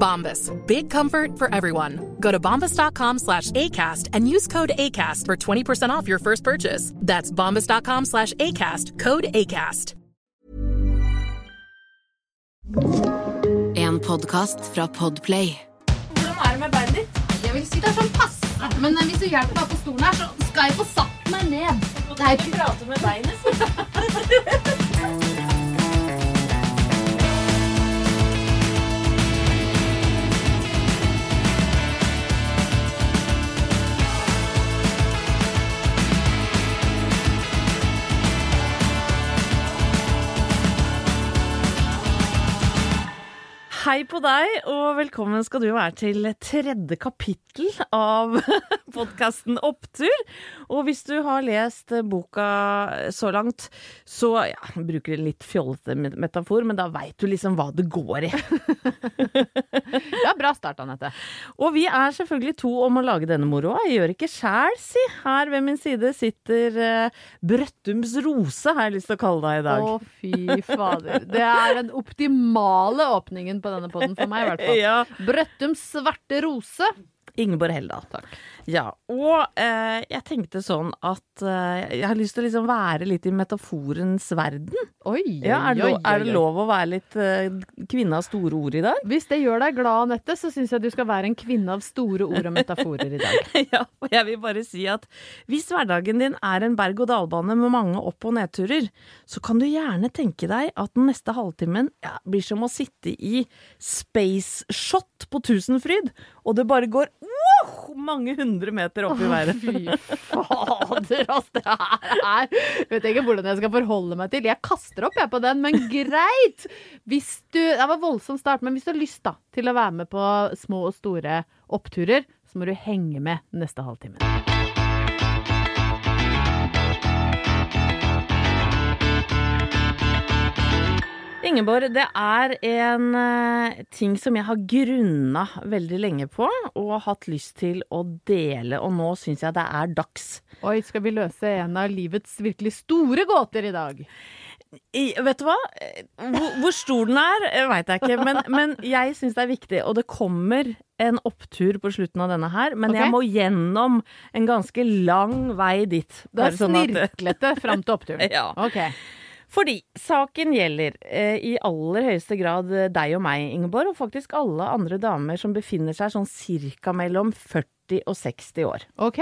Bombas. Big comfort for everyone. Go to bombas.com slash ACAST and use code ACAST for 20% off your first purchase. That's bombas.com slash ACAST. Code ACAST. En podcast fra Podplay. Hvordan er det med beinet ditt? Jeg vil si det er sånn pass. Men hvis du hjelper meg på stolen her, så skal jeg få satt meg ned. Det er ikke prate med beinet, Hei på deg, og velkommen skal du være til tredje kapittel av podkasten Opptur. Og hvis du har lest boka så langt, så ja, jeg bruker litt fjollete metafor, men da veit du liksom hva det går i. Ja, bra start, Anette. Og vi er selvfølgelig to om å lage denne moroa. Jeg gjør ikke sjæl, si. Her ved min side sitter uh, Brøttums Rose, har jeg lyst til å kalle deg i dag. Å, fy fader. Det er den optimale åpningen på denne den for meg, i hvert fall. Ja. Brøttums svarte rose. Ingeborg Heldal. Ja, og eh, jeg tenkte sånn at eh, jeg har lyst til å liksom være litt i metaforens verden. Oi, Ja, er, det lov, er det lov å være litt eh, kvinne av store ord i dag? Hvis det gjør deg glad, Anette, så syns jeg du skal være en kvinne av store ord og metaforer i dag. ja, og jeg vil bare si at hvis hverdagen din er en berg-og-dal-bane med mange opp- og nedturer, så kan du gjerne tenke deg at den neste halvtimen ja, blir som å sitte i space shot på Tusenfryd, og det bare går mange hundre meter opp i været. Fy fader, ass. Det her er Vet jeg ikke hvordan jeg skal forholde meg til. Jeg kaster opp, jeg, på den, men greit! Hvis du Det var voldsom start, men hvis du har lyst da til å være med på små og store oppturer, så må du henge med neste halvtime. Ingeborg, det er en eh, ting som jeg har grunna veldig lenge på og hatt lyst til å dele, og nå syns jeg det er dags. Oi, skal vi løse en av livets virkelig store gåter i dag? I, vet du hva? Hvor, hvor stor den er, veit jeg ikke, men, men jeg syns det er viktig. Og det kommer en opptur på slutten av denne her, men okay. jeg må gjennom en ganske lang vei dit. Det er sånn snirklete fram til oppturen. Ja. Ok. Fordi saken gjelder eh, i aller høyeste grad eh, deg og meg, Ingeborg, og faktisk alle andre damer som befinner seg sånn cirka mellom 40 og 60 år. Ok.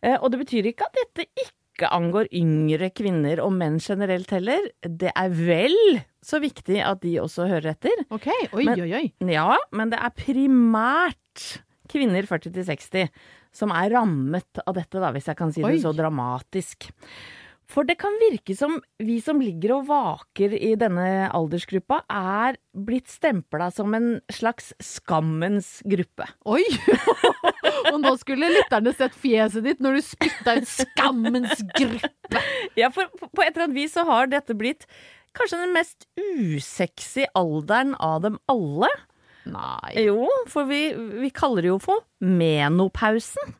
Eh, og det betyr ikke at dette ikke angår yngre kvinner og menn generelt heller. Det er vel så viktig at de også hører etter. Ok, Oi, Men- oi, oi. Ja, men det er primært kvinner 40 til 60 som er rammet av dette, da, hvis jeg kan si Oi. det så dramatisk. For det kan virke som vi som ligger og vaker i denne aldersgruppa, er blitt stempla som en slags skammens gruppe. Oi! og nå skulle lytterne sett fjeset ditt når du spytta ut skammens gruppe. Ja, for på et eller annet vis så har dette blitt kanskje den mest usexy alderen av dem alle. Nei. Jo, for vi, vi kaller det jo for menopausen.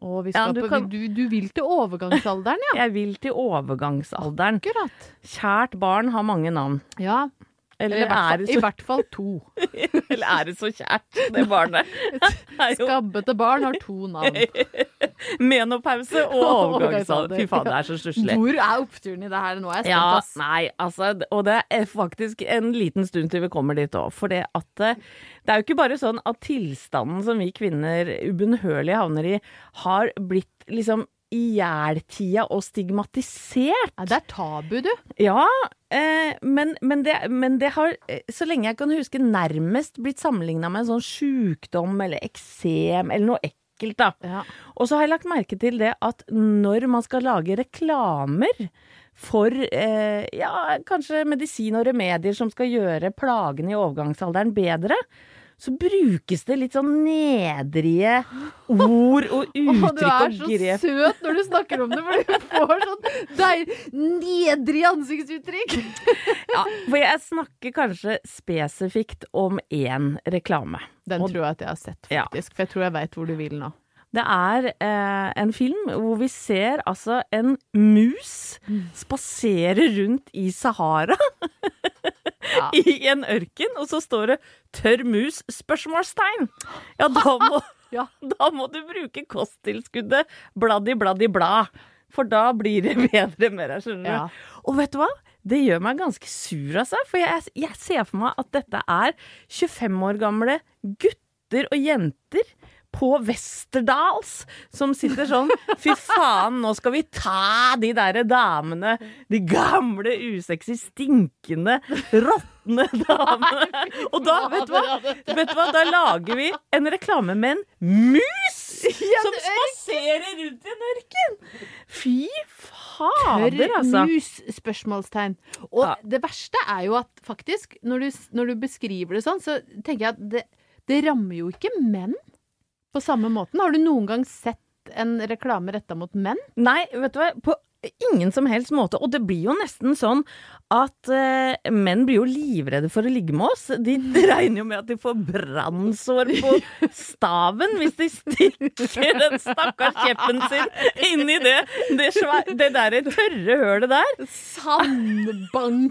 Og vi Ja, du på, kan- du, du vil til overgangsalderen, ja. Jeg vil til overgangsalderen. Akkurat. Kjært barn har mange navn. Ja. Eller, Eller er det i hvert fall to. eller er det så kjært, det barnet? Skabbete barn har to navn. menopause og overgangsalder. Overgangsalder. Fy faen, det er så stusslig. Hvor er oppturen i det her? Nå er jeg spent, Ja, ass. nei, altså, og det er faktisk en liten stund til vi kommer dit òg. For det at eh, det er jo ikke bare sånn at tilstanden som vi kvinner ubønnhørlig havner i, har blitt liksom ihjeltida og stigmatisert. Ja, det er tabu, du. Ja, eh, men, men, det, men det har, eh, så lenge jeg kan huske, nærmest blitt sammenligna med en sånn sjukdom eller eksem eller noe ekkelt, da. Ja. Og så har jeg lagt merke til det at når man skal lage reklamer for eh, ja, kanskje medisin og remedier som skal gjøre plagene i overgangsalderen bedre, så brukes det litt sånn nedrige ord og uttrykk og grep. du er så grep. søt når du snakker om det, for du får sånn deil, nedrig ansiktsuttrykk. Ja, for jeg snakker kanskje spesifikt om én reklame. Den Og- tror jeg at jeg har sett, Ja. faktisk. For jeg tror jeg veit hvor du vil nå. Det er eh, en film hvor vi ser altså en mus spasere rundt i Sahara. Ja. I en ørken, og så står det 'tørr mus?' spørsmålstegn. Ja, da må, Ja. da må du bruke kosttilskuddet bladdi bladdi bla. For da blir det bedre med deg, skjønner du. Ja. Og vet du hva? Det gjør meg ganske sur, altså. For jeg, jeg ser for meg at dette er 25 år gamle gutter og jenter på Westerdals som sitter sånn Fy faen, nå skal vi ta de derre damene. De gamle, usexy, stinkende, råtne damene. Og da, vet du hva? Vet du hva? Da lager vi en reklame med en mus som spaserer rundt i en ørken. Fy fader, altså. mus? Spørsmålstegn. Og Ja. det verste er jo at faktisk, når du, når du beskriver det sånn, så tenker jeg at det, det rammer jo ikke menn på samme måten. Har du noen gang sett en reklame retta mot menn? Nei, vet du hva, på ingen som helst måte. Og det blir jo nesten sånn at uh, menn blir jo livredde for å ligge med oss. De regner jo med at de får brannsår på staven hvis de stikker den stakkars kjeppen sin inn i det, det, det der tørre hølet der. Sandbanken!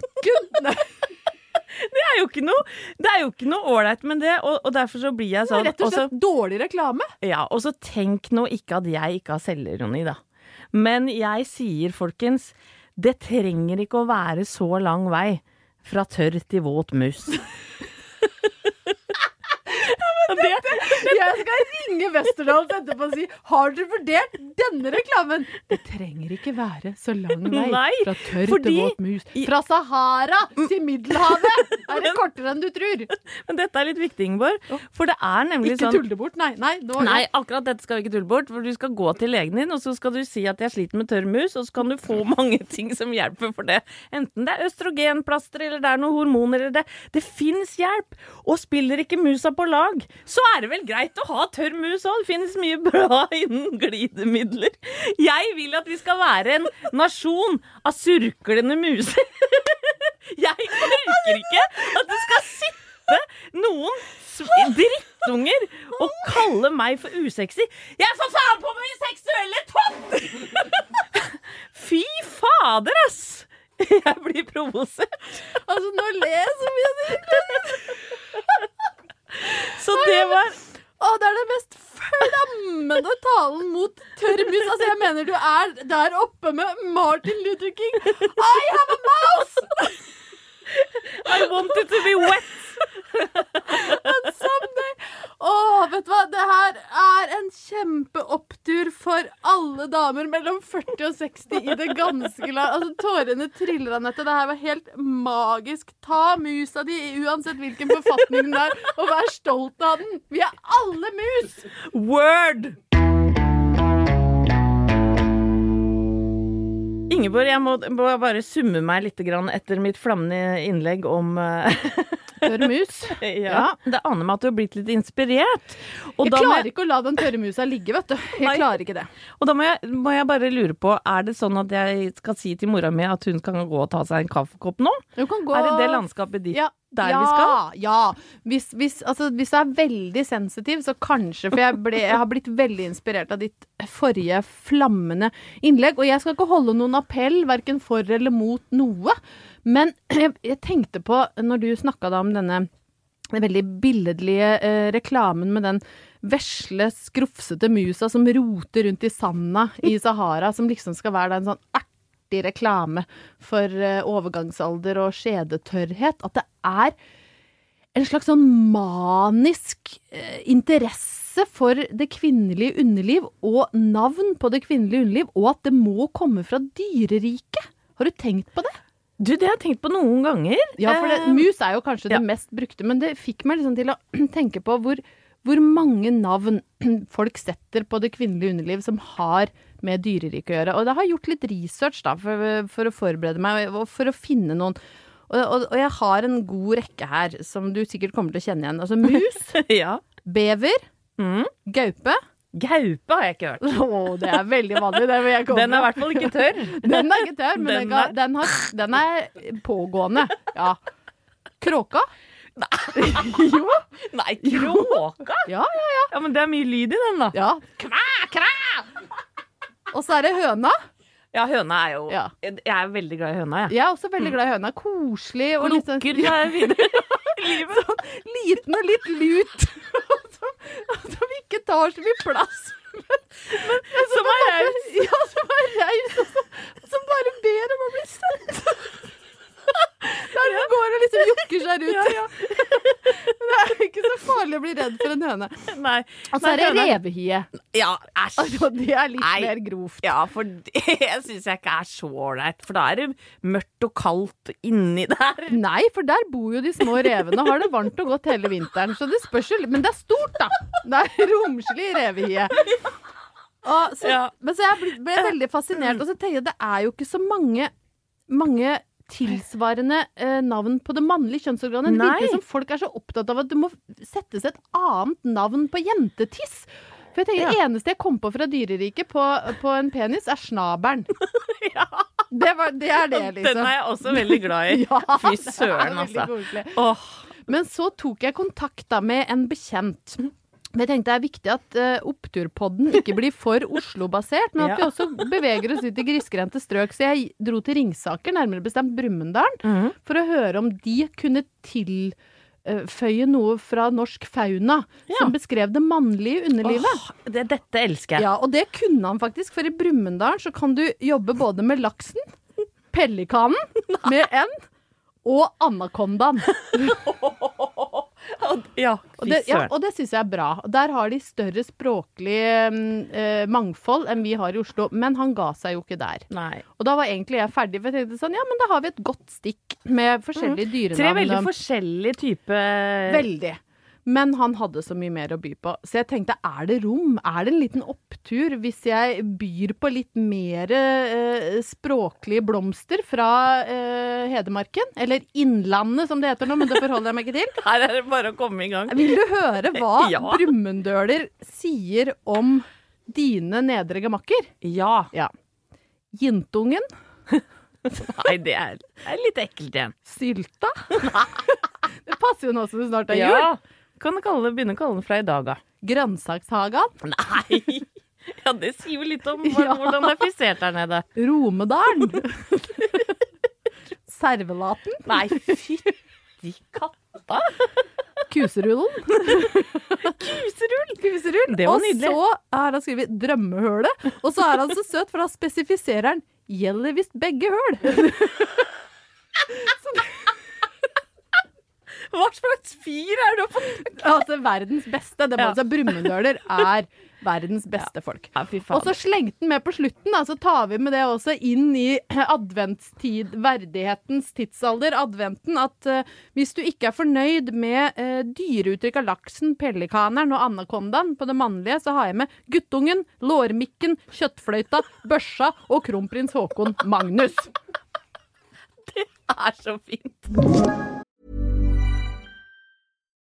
Det er jo ikke noe Det er jo ikke noe ålreit med det, og, og derfor så blir jeg sånn rett og slett også, dårlig reklame. Ja, og så tenk nå ikke at jeg ikke har selvironi, da. Men jeg sier, folkens, det trenger ikke å være så lang vei fra tørr til våt mus. det, Jeg skal ringe Westerdals etterpå og si Har dere vurdert denne reklamen? Det trenger ikke være så lang vei Nei, fra tørr fordi- til våt mus. Fra Sahara til Middelhavet er det kortere enn du tror. men dette er litt viktig, Ingeborg. For det er nemlig Ikke sånn tull det bort. Nei, nei, nå, Nei, akkurat dette skal vi ikke tulle bort. For du skal gå til legen din, og så skal du si at jeg sliter med tørr mus, og så kan du få mange ting som hjelper for det. Enten det er østrogenplaster, eller det er noen hormoner, eller det Det fins hjelp! Og spiller ikke musa på lag, så er det vel greit å ha tørr mus òg. Det finnes mye bra innen glidemidler. Jeg vil at vi skal være en nasjon av surklende muser. Jeg orker ikke at det skal sitte noen drittunger og kalle meg for usexy. Jeg for faen på min seksuelle topp! Fy fader, ass! Jeg blir provosert. Altså, nå ler jeg så mye av det. Så det var Å, det er den mest flammende talen mus. Altså, jeg mener du er der oppe med Martin Luther King. I have a mouse! I wanted to be wet. Someday. Å, vet du hva? Det her er en kjempeopptur for alle damer mellom 40 og 60 i det ganske land. Altså, tårene triller, Anette. Det her var helt magisk. Ta musa di, uansett hvilken forfatning den er, og vær stolt av den. Vi er alle mus! Word! Ingeborg, jeg må, må bare summe meg litt grann etter mitt flammende innlegg om tørre Tørr mus. ja, Det aner meg at du har blitt litt inspirert. Og Jeg klarer jeg, ikke å la den tørre musa ligge, vet du. Jeg Nei. klarer ikke det. og da må, jeg, må jeg bare lure på, er det sånn at jeg skal si til mora mi at hun kan gå og ta seg en kaffekopp nå? Gå Er det det landskapet ditt Ja, der ja, vi skal? Ja. Hvis, hvis, altså, hvis jeg er veldig sensitiv, så kanskje. For jeg, ble, jeg har blitt veldig inspirert av ditt forrige flammende innlegg. Og jeg skal ikke holde noen appell, verken for eller mot noe. Men jeg, tenkte på, når du snakka da om denne den veldig billedlige eh, reklamen med den vesle, skrufsete musa som roter rundt i sanda i Sahara, som liksom skal være en sånn artig reklame for eh, overgangsalder og skjedetørrhet. At det er en slags sånn manisk eh, interesse for det kvinnelige underliv og navn på det kvinnelige underliv, og at det må komme fra dyreriket. Har du tenkt på det? Du, det har jeg tenkt på noen ganger. Ja, for det, Eh, mus er jo kanskje ja. det mest brukte, men det fikk meg liksom til å tenke på hvor, hvor mange navn folk setter på det kvinnelige underliv som har med dyreriket å gjøre. Og det har gjort litt research da, for, for å forberede meg, og for å finne noen. Og, og, og jeg har en god rekke her, som du sikkert kommer til å kjenne igjen. Altså mus, ja. bever, Mm. gaupe. Gaupe har jeg ikke hørt. Å, det er veldig vanlig, Den er i hvert fall ikke tørr. Den er ikke tørr, men den, Den er- den, har, den er pågående. Ja. Kråka? jo. Nei, kråka? Ja, ja, ja. Ja, men det er mye lyd i den, da. ja. Kvæ, kvæ! Og så er det høna. Ja, høna er jo Ja. Jeg er veldig glad i høna, jeg. Jeg er også veldig glad i høna. Koselig og litt sånn Livet. sånn liten og litt lut. som, som ikke tar så mye plass. Men, men Som er raus. Ja, som er raus, og som, som bare ber om å bli sett. Der den går og liksom jokker seg rundt. Ja, ja. Det er ikke så farlig å bli redd for en høne. Nei. Og så er det revehie. Ja, æsj. Altså, det er litt Nei. mer grovt. Ja, for det syns jeg ikke er så ålreit. For da er det mørkt og kaldt inni der. Nei, for der bor jo de små revene og har det varmt og godt hele vinteren. Så det spørs jo Men det er stort, da! Det er romslig revehie. Og så, Ja. Men så jeg ble, ble veldig fascinert, og så tenker jeg det er jo ikke så mange, mange tilsvarende eh, navn på det mannlige kjønnsorganet. Det virker som folk er så opptatt av at det må settes et annet navn på jentetiss. For jeg tenker, Det eneste jeg kom på fra dyreriket på, på en penis, er snabelen. Det, var, det er det, liksom. Den er jeg også veldig glad i. Ja, Fy søren, altså. Men så tok jeg kontakt da med en bekjent. Men jeg tenkte det er viktig at uh, Oppturpodden ikke blir for Oslo-basert, men at vi også beveger oss ut i grisgrendte strøk. Så jeg dro til Ringsaker, nærmere bestemt Brumunddal, mm. for å høre om de kunne tilføye noe fra norsk fauna som beskrev det mannlige underlivet. åh, det, dette elsker jeg. Ja, og det kunne han faktisk, for i Brumunddal så kan du jobbe både med laksen, pelikanen med N, og anakondaen. Ja, Og det, ja, og det syns jeg er bra. Der har de større språklig mm, eh, mangfold enn vi har i Oslo. Men han ga seg jo ikke der. Nei. Og da var egentlig jeg ferdig. For jeg tenkte sånn, ja, men da har vi et godt stikk med forskjellige dyrenavn. Tre veldig forskjellige typer Veldig. Men han hadde så mye mer å by på. Så jeg tenkte, er det rom? Er det en liten opptur hvis jeg byr på litt mer eh, språklige blomster fra eh, Hedmarken? Eller Innlandet, som det heter nå, men det forholder jeg meg ikke til. Her er det bare å komme i gang. Vil du høre hva Ja. Brumunddøler sier om dine nedre gemakker? Ja. Ja. Jintungen, Nei, det er, det er litt ekkelt igjen. sylta Det passer jo nå som det snart er jul. Ja. Kan kalle begynne å kalle den fra i dag av. Grønnsakshagen, Nei! Ja, det sier jo litt om Ja. hvordan det er frisert der nede. Romedalen. Servelaten, Nei, fytti katta! kuserullen. Kuserull! Kuserull. Det var og nydelig. så har han skrevet drømmehølet. Og så er han så søt, for da spesifiserer han gjelder visst begge høl. Hva slags fyr er du på? Altså verdens beste. Det må altså Brumunddøler er verdens beste folk. Ja, Og så slengte den med på slutten, da, så tar vi med det også inn i adventstid, verdighetens tidsalder, adventen, at uh, hvis du ikke er fornøyd med uh, dyreuttrykk av laksen, pelikaneren og anakondaen på det mannlige, så har jeg med guttungen, lårmikken, kjøttfløyta, børsa og kronprins Haakon Magnus. Det er så fint.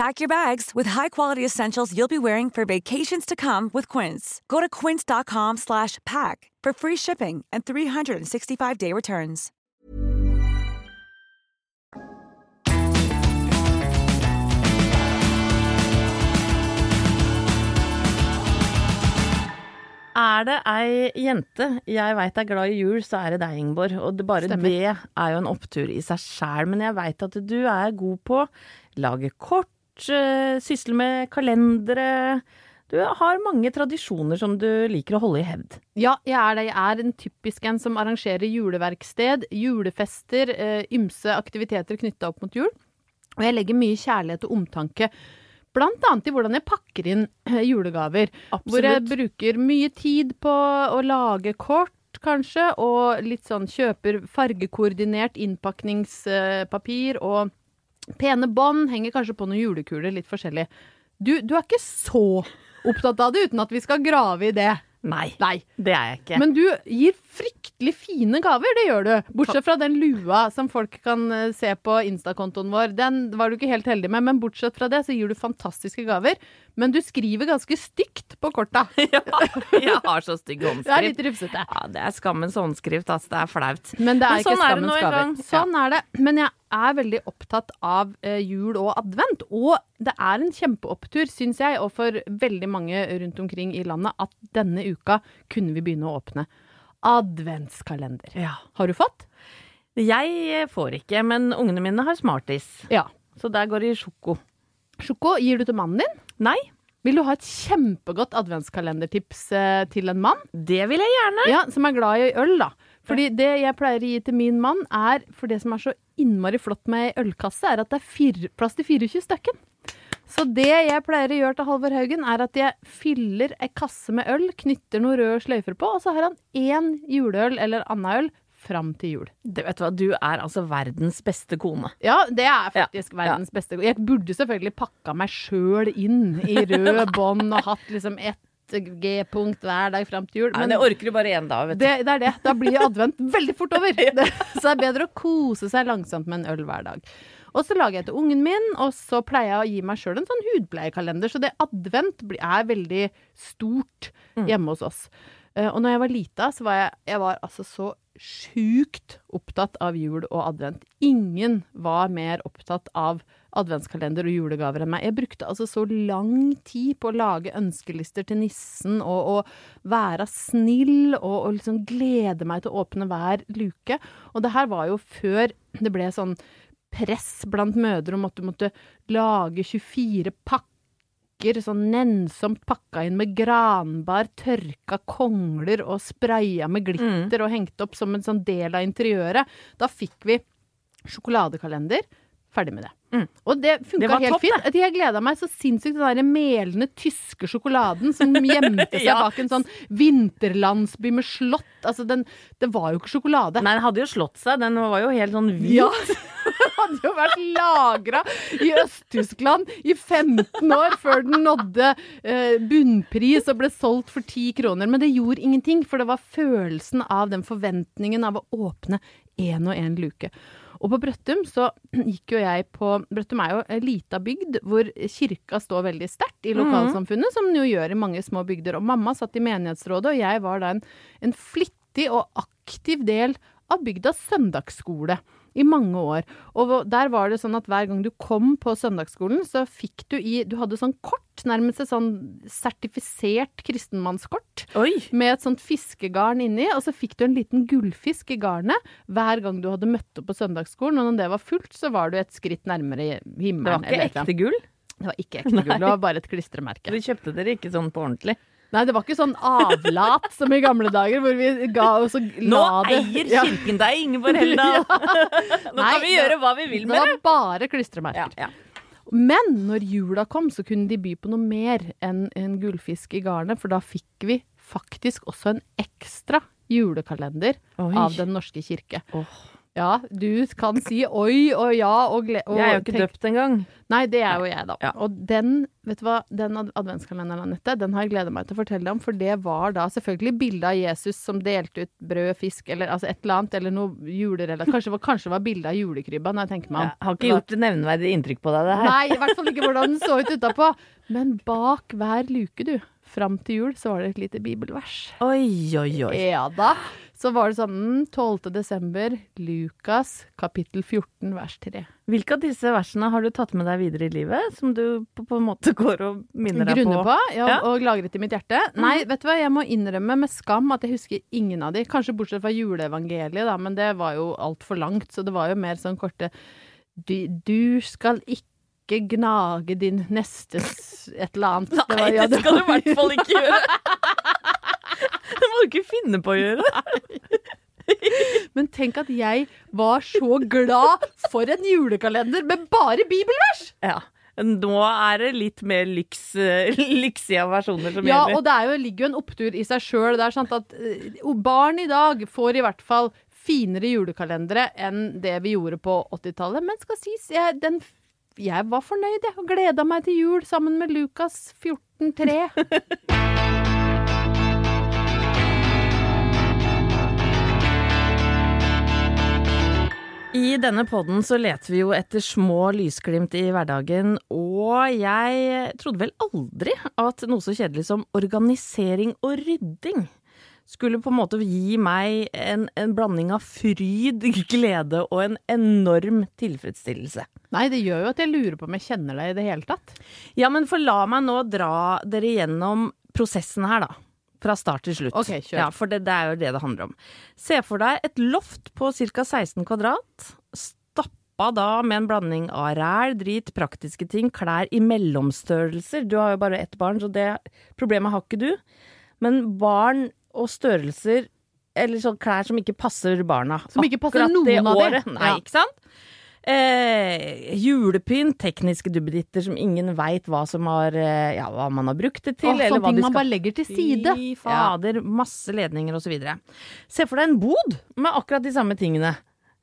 Pack your bags with high-quality essentials you'll be wearing for vacations to come with Quince. Go to quince.com slash pack for free shipping and 365-day returns. Er det ei jente jeg veit er glad i jul, så er det deg, Ingeborg. Og det, bare Stemmer. det er jo en opptur i seg sjæl. Men jeg veit at du er god på lage kort, eh, sysle med kalendere. Du har mange tradisjoner som du liker å holde i hevd. Ja, jeg er det. Jeg er en typisk en som arrangerer juleverksted, julefester, eh, ymse aktiviteter knytta opp mot jul. Og jeg legger mye kjærlighet og omtanke. Blant annet i hvordan jeg pakker inn julegaver. julegaver. Hvor jeg bruker mye tid på å lage kort, kanskje, og litt sånn kjøper fargekoordinert innpakningspapir og pene bånd. Henger kanskje på noen julekuler, litt forskjellig. Du, du er ikke så opptatt av det uten at vi skal grave i det. Nei, Nei. det er jeg ikke. Men du gir fryktelig fine gaver, det gjør du. Bortsett fra den lua som folk kan eh, se på Insta-kontoen vår. Den var du ikke helt heldig med, men bortsett fra det så gir du fantastiske gaver. Men du skriver ganske stygt på korta. ja, jeg har så stygg Det er litt rufsete. Ja, det er skammens håndskrift, altså. Det er flaut. Men det er Men ikke sånn er det skammens nå en gaver. gang. Sånn er det. Men jeg er veldig opptatt av eh, jul og advent. Og det er en kjempeopptur, syns jeg, og for veldig mange rundt omkring i landet, at denne uka kunne vi begynne å åpne adventskalender. Ja. Har du fått? Jeg får ikke, men ungene mine har Smarties. Ja. Så der går det i sjoko. Sjoko, gir du til mannen din? Nei, Vil du ha et kjempegodt adventskalendertips eh, til en mann? det vil jeg gjerne. Ja, Som er glad i øl, da. Fordi det jeg pleier å gi til min mann, er For det som er så innmari flott med ei ølkasse, er at det er fire, plass til 24 stykken. Så det jeg pleier å gjøre til Halvor Haugen, er at jeg fyller ei kasse med øl, knytter noen røde sløyfer på, og så har han én juleøl eller anna øl fram til jul. Det, vet du hva, du er altså verdens beste kone. Ja, det er faktisk Ja, verdens beste. kone. Jeg burde selvfølgelig pakka meg sjøl inn i rød bånd og hatt liksom ett G-punkt hver dag fram til jul. Men det orker du bare én dag, vet du. Det, det er det. Da blir advent veldig fort over. Det, så det er bedre å kose seg langsomt med en øl hver dag. Og så lager jeg til ungen min, og så pleier jeg å gi meg sjøl en sånn hudpleiekalender. Så det advent er veldig stort hjemme hos oss. Eh, og når jeg var lita, så var jeg, jeg var altså så sjukt opptatt av jul og advent. Ingen var mer opptatt av adventskalender og julegaver enn meg. Jeg brukte altså så lang tid på å lage ønskelister til nissen og, og være snill og, og liksom glede meg til å åpne hver luke. Og det her var jo før det ble sånn press blant mødre om at du måtte lage 24 pakker sånn nennsomt pakka inn med granbar, tørka kongler og spraya med glitter og hengt opp som en sånn del av interiøret. Da fikk vi sjokoladekalender. Ferdig med det. Og det Det funka helt topp, fint. Jeg gleda meg så sinnssykt til den der melende tyske sjokoladen som gjemte seg Ja. bak en sånn vinterlandsby med slott. Altså, den, det var jo ikke sjokolade. Nei, den hadde jo slått seg. Den var jo helt sånn hvit. Ja, den hadde jo vært lagra i Øst-Tyskland i 15 år før den nådde eh, bunnpris og ble solgt for 10 kroner. Men det gjorde ingenting, for det var følelsen av den forventningen av å åpne én og én luke. Og på Brøttum så gikk jo jeg på Brøttum er jo ei lita bygd hvor kirka står veldig sterkt i lokalsamfunnet, som den jo gjør i mange små bygder. Og mamma satt i menighetsrådet, og jeg var da en, en flittig og aktiv del av bygdas søndagsskole i mange år. Og der var det sånn at hver gang du kom på søndagsskolen, så fikk du i Du hadde sånn kort, nærmest et sånn sertifisert kristenmannskort. Oi! Med et sånt fiskegarn inni, og så fikk du en liten gullfisk i garnet hver gang du hadde møtt opp på søndagsskolen. Og når det var fullt, så var du et skritt nærmere himmelen. Det var ikke ekte gull? Det var ikke ekte gull, det var bare et klistremerke. Du kjøpte dere ikke sånn på ordentlig? Nei, det var ikke sånn avlat som i gamle dager, hvor vi ga oss og så Nå la det eier Ja. kirken deg, Ingeborg Heldal! Nå Nei, kan vi gjøre hva vi vil med Det Det var bare klistremerker. Ja, ja. Men når jula kom, så kunne de by på noe mer enn en gullfisk i garnet, for da fikk vi faktisk også en ekstra julekalender Oi. av Den norske kirke. Ja, du kan si oi og ja og gled... Jeg er jo ikke tenk- døpt engang. Nei, det er jo jeg, da. Ja. Og den, vet du hva, den ad- adventskalenderen, Anette, den har jeg gleda meg til å fortelle deg om, for det var da selvfølgelig bilde av Jesus som delte ut brød, fisk, eller altså et eller annet, eller noe julerelatert. Kanskje, det var- kanskje det var bilde av julekrybba, når jeg tenker meg om. Jeg har ikke gjort nevneverdig inntrykk på deg, det her. Nei, i hvert fall ikke hvordan den så ut utapå. Men bak hver luke, du, fram til jul, så var det et lite bibelvers. Oi, oi, oi. Ja da. Så var det sånn mm, 12. desember, Lukas kapittel 14 vers 3. Hvilke av disse versene har du tatt med deg videre i livet, som du på, på en måte går og minner deg Grunner på? på, ja, Ja. og lagret i mitt hjerte. Nei, vet du hva, jeg må innrømme med skam at jeg husker ingen av de. Kanskje bortsett fra juleevangeliet, da, men det var jo altfor langt, så det var jo mer sånn korte Du, du skal ikke gnage din nestes et eller annet. Nei, var- ja, det skal du i hvert fall ikke gjøre! Du ikke finne på å gjøre. Men tenk at jeg var så glad for en julekalender med bare bibelvers! Ja. Nå er det litt mer lyks, eh, lyksige versjoner som Ja, gjelder. og det er jo, ligger jo en opptur i seg sjøl. Det er sant at eh, barn i dag får i hvert fall finere julekalendere enn det vi gjorde på 80-tallet. Men skal sies, jeg, den, jeg var fornøyd, jeg, og gleda meg til jul sammen med Lukas 14.3. I denne podden så leter vi jo etter små lysglimt i hverdagen, og jeg trodde vel aldri at noe så kjedelig som organisering og rydding skulle på en måte gi meg en, en blanding av fryd, glede og en enorm tilfredsstillelse. Nei, det gjør jo at jeg lurer på om jeg kjenner deg i det hele tatt. Ja, men for la meg nå dra dere gjennom prosessen her, da. Fra start til slutt. Okay, kjør. Ja, For det, det er jo det det handler om. Se for deg et loft på ca. 16 kvadrat. Stappa da med en blanding av ræl, drit, praktiske ting, klær i mellomstørrelser. Du har jo bare ett barn, så det problemet har ikke du. Men barn og størrelser eller sånn klær som ikke passer barna. Som ikke passer akkurat det noen av de. året. Nei, Ja. ikke sant? Eh, julepynt, tekniske duppeditter som ingen veit hva eh, Ja, hva man har brukt det til. Åh, eller sånne hva ting de man bare legger til side. Fy fader, masse ledninger videre. Se for deg en bod med akkurat de samme tingene.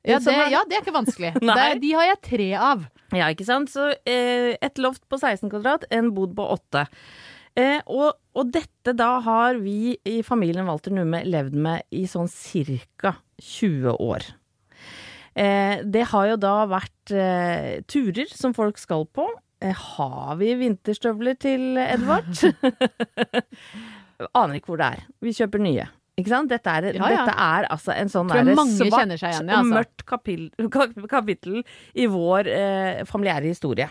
Ja, det, ja, det er ikke vanskelig. Det, de har jeg tre av. Ja, ikke sant? Så eh, et loft på 16 kvadrat, en bod på 8. Eh, og, og dette da har vi i familien Walter Numme levd med i sånn cirka 20 år. Eh, det har jo da vært eh, turer som folk skal på. Eh, har vi vinterstøvler til Edvard? Aner ikke hvor det er. Vi kjøper nye. Ikke sant? Dette er, Ja, ja. Dette er altså en sånn svart seg igjen og altså. mørkt kapil, kapittel i vår eh, familiære historie.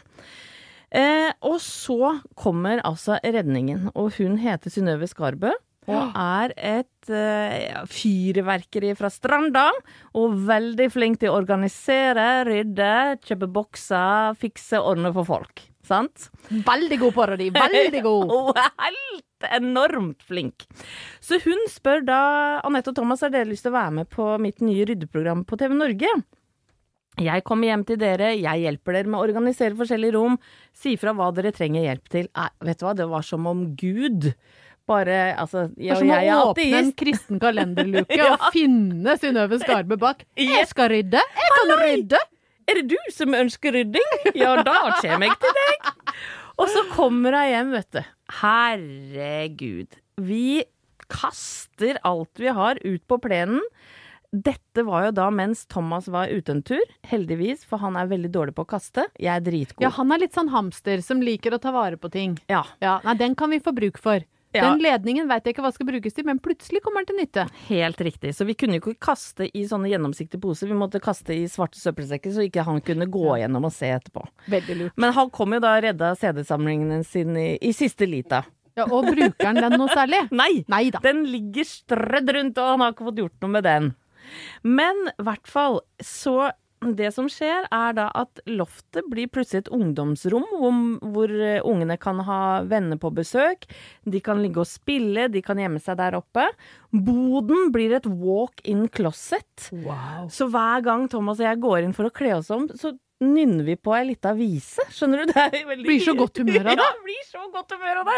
Eh, og så kommer altså redningen, og hun heter Synnøve Skarbø. Og er et uh, fyrverkeri fra Stranda, og veldig flink til å organisere, rydde, kjøpe bokser, fikse, ordne for folk. Sant? Veldig god parodi. veldig god. Er helt enormt flink. Så hun spør da Anette og Thomas har dere lyst til å være med på mitt nye ryddeprogram på TV Norge. Jeg kommer hjem til dere, jeg hjelper dere med å organisere forskjellige rom, si fra hva dere trenger hjelp til. Nei, vet du hva, det var som om Gud bare Altså, Det jeg, er som å jeg åpne en kristen kalenderluke Ja. og finne Synnøve Skarbø bak. Jeg skal rydde, jeg kan rydde! Er det du som ønsker rydding? Ja, da kommer jeg til deg. Og så kommer jeg hjem, vet du. Herregud. Vi kaster alt vi har ut på plenen. Dette var jo da mens Thomas var ute en tur, heldigvis, for han er veldig dårlig på å kaste. Jeg er dritgod. Ja, han er litt sånn hamster som liker å ta vare på ting. Ja. Ja, nei, den kan vi få bruk for. Ja. Den ledningen veit jeg ikke hva skal brukes til, men plutselig kommer den til nytte. Helt riktig. Så vi kunne ikke kaste i sånne gjennomsiktige poser, vi måtte kaste i svarte søppelsekker så ikke han kunne gå gjennom og se etterpå. Veldig lurt. Men han kom jo da og redda CD-samlingen sin i, i siste lita. Ja, og bruker han den noe særlig? Nei! Neida. Den ligger strødd rundt, og han har ikke fått gjort noe med den. Men i hvert fall, så det som skjer, er da at loftet blir plutselig et ungdomsrom hvor, hvor eh, ungene kan ha venner på besøk. De kan ligge og spille, de kan gjemme seg der oppe. Boden blir et walk-in closet. Wow. Så hver gang Thomas og jeg går inn for å kle oss om, så nynner vi på ei lita vise. Skjønner du? Det veldig... Blir så godt humør av det. Ja, blir så godt humør av det.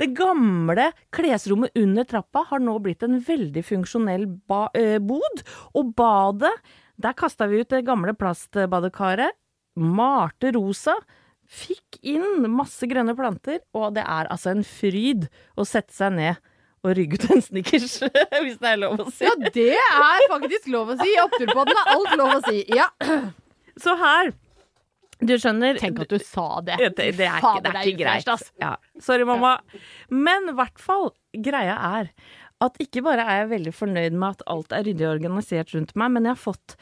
Det gamle klesrommet under trappa har nå blitt en veldig funksjonell eh, bod. Og badet, der kasta vi ut det gamle plastbadekaret. Malte rosa. Fikk inn masse grønne planter, og det er altså en fryd å sette seg ned og rygge ut en snickers, hvis det er lov å si. Ja, det er faktisk lov å si. I Oppturpodden er alt lov å si. Ja. Så her Du skjønner Tenk at du sa det. Det, det, er, ikke, det er ikke greit. Ja. Sorry, mamma. Men i hvert fall, greia er at ikke bare er jeg veldig fornøyd med at alt er ryddig og organisert rundt meg, men jeg har fått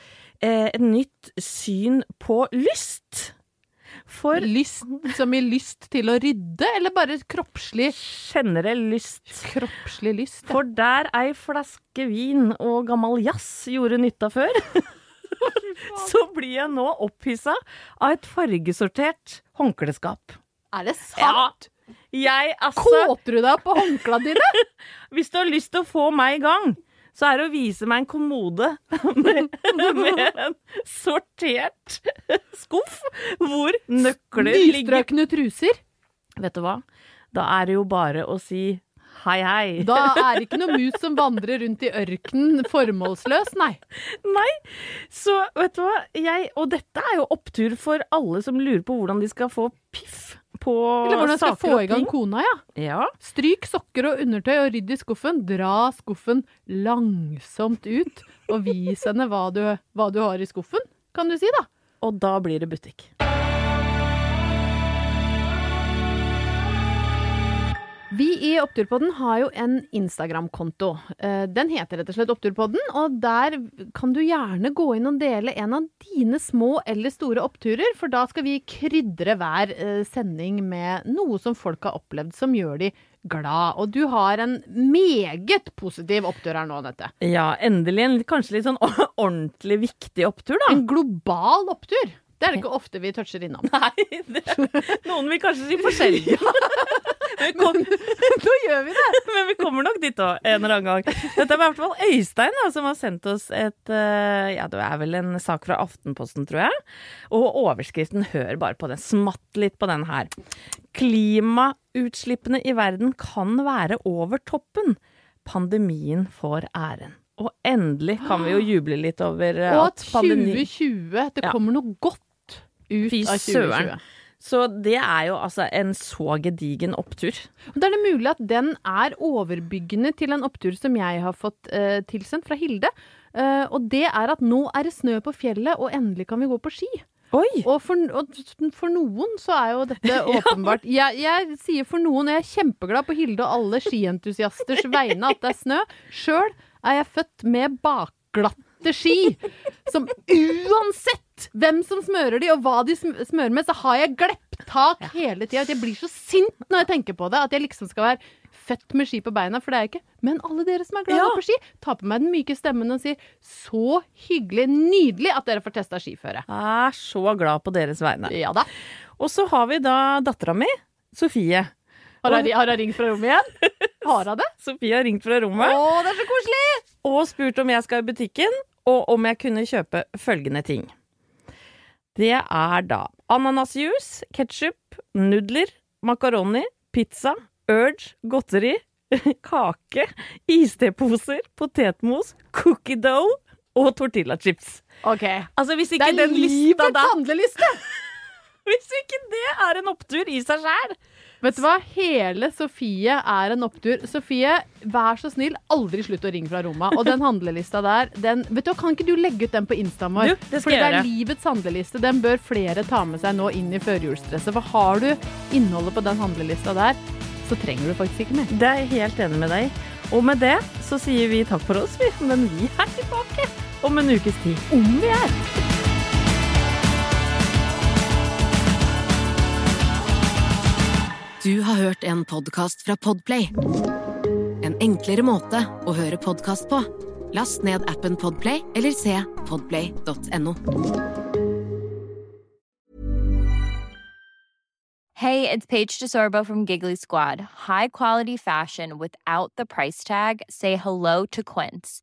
eh, et nytt syn på lyst. For Lyst som i lyst til å rydde, eller bare kroppslig generell lyst. Kroppslig lyst. ja. For der ei flaske vin og gammel jazz gjorde nytta før, så blir jeg nå opphissa av et fargesortert håndkleskap. Er det sant? Jeg, altså Kåter du deg på håndklærne dine? Hvis du har lyst til å få meg i gang, så er det å vise meg en kommode med, med en sortert skuff hvor nøkler ligger Nystrøkne truser? Vet du hva? Da er det jo bare å si hei, hei. Da er det ikke noe mus som vandrer rundt i ørkenen formålsløs, nei. Nei. Så vet du hva, jeg Og dette er jo opptur for alle som lurer på hvordan de skal få piff på Eller hvordan skal få i gang kona, ja. Ja. Stryk sokker og undertøy og rydd i skuffen. Dra skuffen langsomt ut, og vis henne hva du, hva du har i skuffen, kan du si, da. Og da blir det butikk. Vi i Oppturpodden har jo en Instagram-konto. Eh, Den heter rett og slett Oppturpodden, og der kan du gjerne gå inn og dele en av dine små eller store oppturer, for da skal vi krydre hver eh, sending med noe som folk har opplevd som gjør de glad. Og du har en meget positiv opptur her nå, Nette. Ja, endelig en kanskje litt sånn ordentlig viktig opptur, da. En global opptur. Det er det ikke ofte vi toucher innom. Nei, det, noen vil kanskje si forskjellig. Men Nå gjør vi det! men vi kommer nok dit òg, en eller annen gang. Dette er i hvert fall Øystein da, som har sendt oss et eh, Ja, det er vel en sak fra Aftenposten, tror jeg. Og overskriften, hør bare på den, smatt litt på den her. Klimautslippene i verden kan være over toppen. Pandemien får æren. Og endelig kan vi jo juble litt over eh, Og at at pandemi 2020 Det Ja. kommer noe godt ut Fy av 2020. søren. Så det er jo altså en så gedigen opptur. Og Da er det mulig at den er overbyggende til en opptur som jeg har fått uh, tilsendt fra Hilde. Uh, og det er at nå er det snø på fjellet, og endelig kan vi gå på ski. Og for, og for noen så er jo dette åpenbart jeg, jeg sier for noen, og jeg er kjempeglad på Hilde og alle skientusiasters vegne at det er snø. Sjøl er jeg født med bakglatte ski. Som uansett hvem som smører de, og hva de smører med, så har jeg glepptak hele tida. Jeg blir så sint når jeg tenker på det, at jeg liksom skal være født med ski på beina, for det er jeg ikke. Men alle dere som er glad Ja. på ski, ta på meg den myke stemmen og sier så hyggelig, nydelig at dere får testa skiføre. Jeg er så glad på deres vegne. Ja da. Og så har vi da dattera mi, Sofie. Har hun ringt fra rommet igjen? Har hun det? Sofie har ringt fra Å, rommet det er så koselig! og spurt om jeg skal i butikken, og om jeg kunne kjøpe følgende ting. Det er da ananasjuice, ketsjup, nudler, makaroni, pizza, Urge, godteri, kake, isteposer, potetmos, cookie dough og tortillachips. Ok. Altså, hvis Det ikke er den lista livets handleliste! Hvis ikke det er en opptur i seg sjæl, Vet du hva? Hele Sofie er en opptur. Sofie, vær så snill, aldri slutt å ringe fra Roma. Og den handlelista der, den Vet du, kan ikke du legge ut den på instaen vår? Jo, det skal Fordi det er livets handleliste. Den bør flere ta med seg nå inn i førjulsstresset. For har du innholdet på den handlelista der, så trenger du faktisk ikke mer. Det er jeg helt enig med deg. Og med det så sier vi takk for oss, vi. Men vi er tilbake om en ukes tid. Om vi er! Du har hørt en podkast fra Podplay. En enklere måte å høre podkast på. Last ned appen Podplay eller se podplay.no. Hey, it's Paige DeSorbo from Giggly Squad. High quality fashion without the price tag. Say hello to Quince.